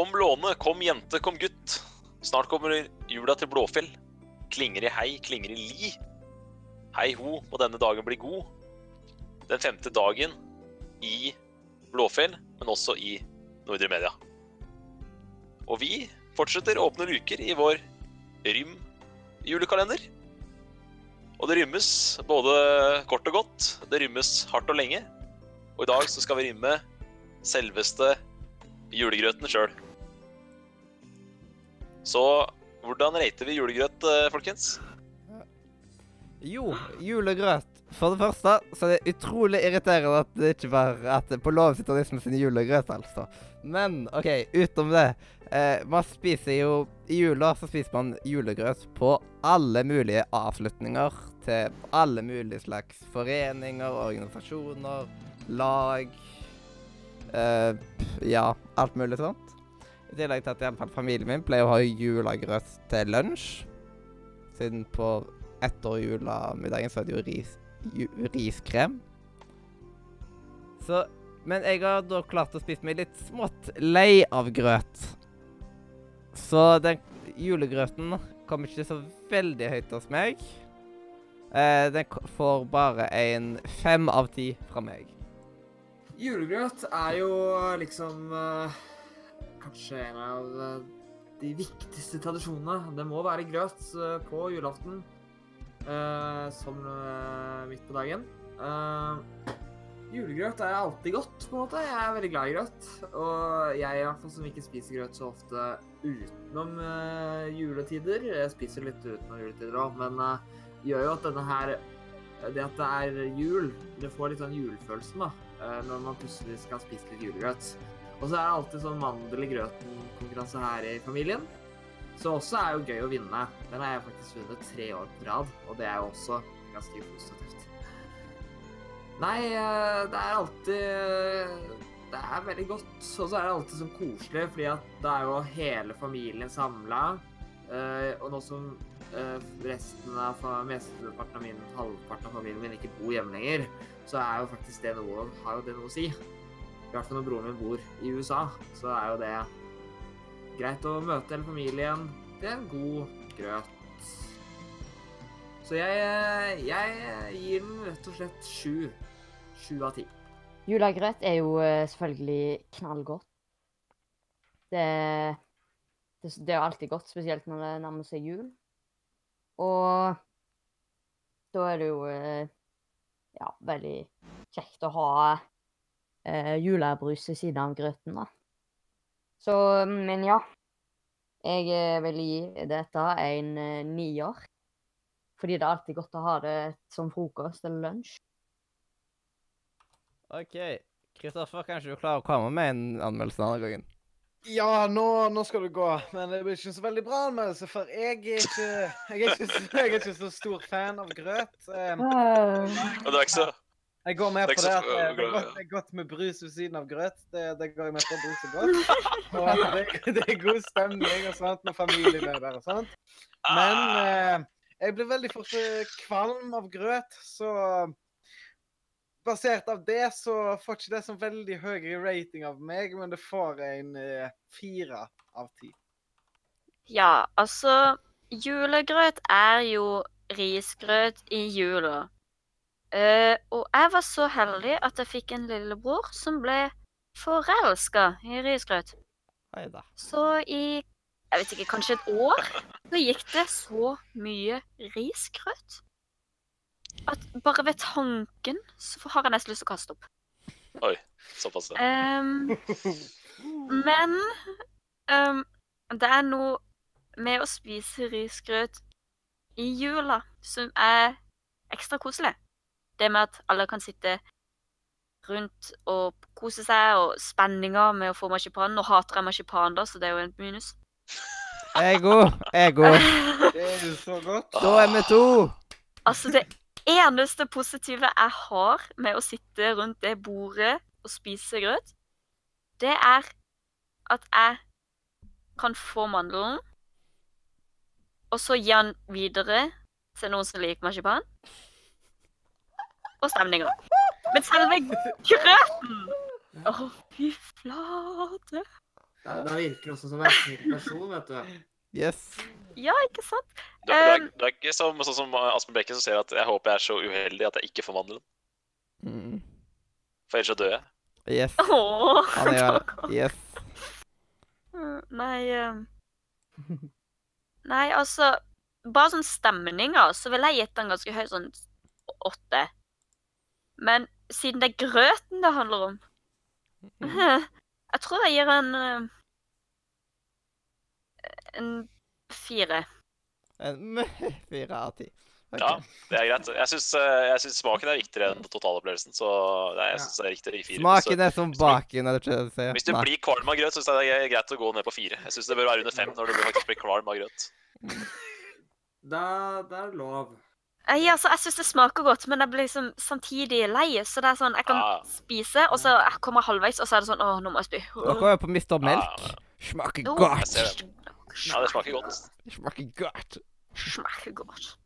Kom låne, kom jente, kom gutt. Snart kommer jula til Blåfjell. Klinger i hei, klinger i li. Hei ho, må denne dagen bli god. Den femte dagen i Blåfjell, men også i Nordre Media. Og vi fortsetter åpne luker i vår Rym julekalender. Og det rymmes både kort og godt. Det rymmes hardt og lenge. Og i dag så skal vi rymme selveste julegrøten sjøl. Så hvordan rater vi julegrøt, eh, folkens? Jo, julegrøt. For det første så er det utrolig irriterende at det ikke var at på lov sitter liksom sin julegrøt, altså. Men OK, utom det. Eh, man spiser jo I jula så spiser man julegrøt på alle mulige avslutninger til alle mulige slags foreninger, organisasjoner, lag eh, Ja, alt mulig sånt. I tillegg til at i alle fall familien min pleier å ha julegrøt til lunsj. Siden på etter julemiddagen så er det jo ris, ju, riskrem. Så Men jeg har da klart å spise meg litt smått lei av grøt. Så den julegrøten kom ikke så veldig høyt hos meg. Eh, den får bare en fem av ti fra meg. Julegrøt er jo liksom eh, kanskje en av eh, de viktigste tradisjonene. Det må være grøt eh, på julaften eh, som midt på dagen. Julegrøt er alltid godt, på en måte. Jeg er veldig glad i grøt. Og jeg i hvert fall som ikke spiser grøt så ofte utenom juletider. Jeg spiser litt utenom juletider òg, men det gjør jo at denne her Det at det er jul, det får litt sånn julefølelsen, da når man plutselig skal spise litt julegrøt. Og så er det alltid sånn mandel i grøten-konkurranse her i familien. Så også er jo gøy å vinne. Den har jeg faktisk vunnet tre år på rad, og det er jo også ganske positivt. Nei, eh, det er alltid Det er veldig godt. Og så er det alltid sånn koselig, fordi at det er jo hele familien samla. Og nå som eh, resten av mesteparten av min, halvparten av familien min ikke bor hjemme lenger, så er jo faktisk det noe, har jo det noe å si. I hvert fall når broren min bor i USA, så er jo det greit å møte hele familien til en god grøt. Så jeg, jeg gir den rett og slett sju. Sju av ti. Julegrøt er jo eh, selvfølgelig knallgodt. Det, det, det er jo alltid godt, spesielt når det nærmer seg jul. Og da er det jo eh, ja, veldig kjekt å ha eh, julebrus ved siden av grøten, da. Så, men ja. Jeg eh, vil gi dette en eh, nier. Fordi det er alltid godt å ha det som frokost eller lunsj. OK. Kristoffer, kanskje du klarer å komme med en anmeldelse denne gangen? Ja, nå, nå skal du gå. Men det blir ikke så veldig bra anmeldelse, for jeg er ikke, jeg er ikke, så- jeg er ikke så stor fan av grøt. Um, Og det er ikke så Jeg går med på det at det det er godt, det er godt med brus ved siden av grøt. Det, det går jeg med på. Brus er godt. Og det, det er god stemning og sånt med familien er der og sånt. Men eh, jeg blir veldig fort eh, kvalm av grøt, så Basert av det så får ikke det så veldig høy rating av meg, men det får en eh, fire av ti. Ja, altså Julegrøt er jo risgrøt i jula. Eh, og jeg var så heldig at jeg fikk en lillebror som ble forelska i risgrøt. Så i jeg vet ikke, kanskje et år så gikk det så mye risgrøt at bare ved tanken så har jeg nesten lyst til å kaste opp. Oi, såpass. ja. Um, men um, det er noe med å spise risgrøt i jula som er ekstra koselig. Det med at alle kan sitte rundt og kose seg, og spenninga med å få marsipan. Nå hater jeg marsipan, da, så det er jo en minus. Ego. Ego. Det er jo så godt. Da er vi to. Altså, det eneste positive jeg har med å sitte rundt det bordet og spise grøt, det er at jeg kan få mandelen, og så gi den videre til noen som liker marsipan. Og stemninga. Men selve grøten Å, fy flate. Ja, da virker det også som en person, vet du. Yes. Ja, ikke sant? Du, er- du, Um, er, du er ikke som, sånn som Aspen Brekke som sier at jeg håper jeg er så uheldig at jeg ikke får mandelen. Mm. For ellers så dør jeg. Yes. Åh, Han gjør det. Yes. Mm, Nei eh, Nei, altså Bare sånn stemninga, så vil jeg gitt den ganske høy, sånn åtte. Men siden det er grøten det handler om Jeg tror jeg gir en eh, En fire. En fire av ti. Okay. Ja, det er greit. Jeg syns, eh, jeg syns smaken er viktigere enn totalopplevelsen, så nei, jeg synes syns det er riktig i fire. Smaken er som baken, er det du sier? Hvis du blir kvalm av grøt, syns jeg det er greit å gå ned på fire. Jeg syns det bør være under fem når du faktisk blir kvalm av grøt. Da, det er lov. Nei, altså, jeg syns det smaker godt, men jeg blir liksom samtidig lei. Så det er sånn, jeg kan Ah. spise, og så jeg kommer halvveis, og så er det sånn Å, nå må jeg spy. Dere er på Mr. Melk. Ah. Smaker no, godt. Ja, det smaker godt. Smaker godt. Smaker godt.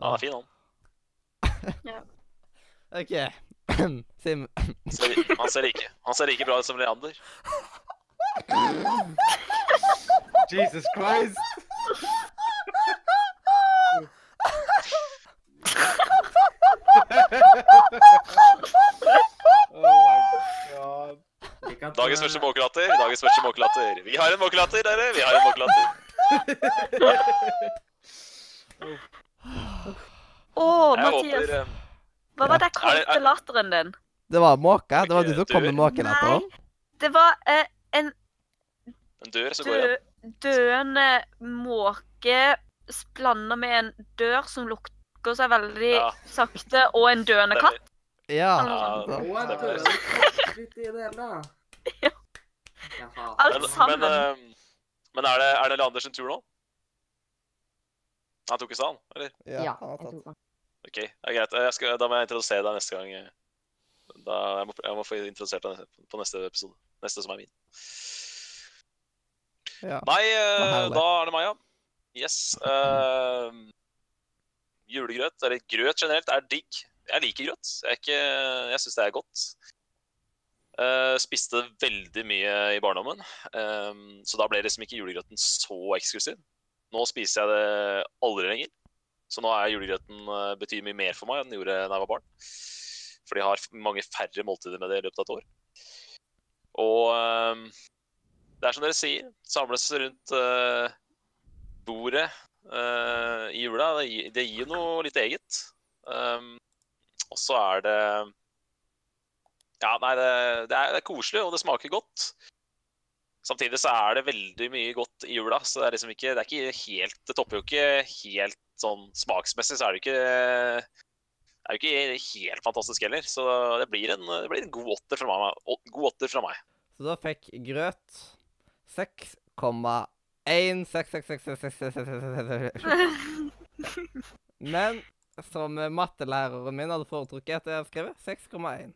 Ja, ah, fin, han. OK. Sim. Han ser, han ser like, han ser like bra ut som Leander. Jesus Christ! oh my god. Slik at, Dagens første måkelatter. Dagens første måkelatter. Vi har en måkelatter, dere. Vi har en måkelatter. Å, oh, Mathias. håper eh, Hva var det jeg Er kalte er- latteren din? Det var måke. Det var du som kom med etter. Nei, det var uh, en en dør som går igjen. dø, døende måke blanda med en dør som lukker seg veldig Ja. sakte, og en døende katt. Ja. Ja, Ja. Alt sammen. men, men, men er det, er det Leander sin tur nå? Han tok i salen. Eller? Ja, Ja, han har jeg tatt. det. OK, det er greit. Skal, da må jeg introdusere deg neste gang. Da, jeg, må, jeg må få introdusert deg på neste episode. Neste som er min. Ja. Nei, eh, da er det meg, ja. Yes. Uh, julegrøt, eller grøt generelt, er digg. Jeg liker grøt. Jeg, ikke- jeg syns det er godt. Eh, spiste veldig mye i barndommen, um, så da ble liksom ikke julegrøten så eksklusiv. Nå spiser jeg det aldri lenger. Så nå er julegrøten uh, betyr mye mer for meg enn den gjorde da jeg var barn. For de har mange færre måltider med det i løpet av et år. Og um, det er som dere sier, samles rundt uh, bordet i jula. Det, det gir noe litt eget. Um, og så er det Ja, nei, det, det, er, det er koselig, og det smaker godt. Samtidig så er det veldig mye godt i jula, så det er liksom ikke Det er ikke helt Det topper jo ikke helt sånn smaksmessig, så er det ikke det er jo ikke helt fantastisk heller. Så det blir en, det blir en god åtter fra meg. God åtter fra meg. Så da fikk grøt 6,1666666 Men som mattelæreren min hadde foretrukket at jeg hadde skrevet 6,1.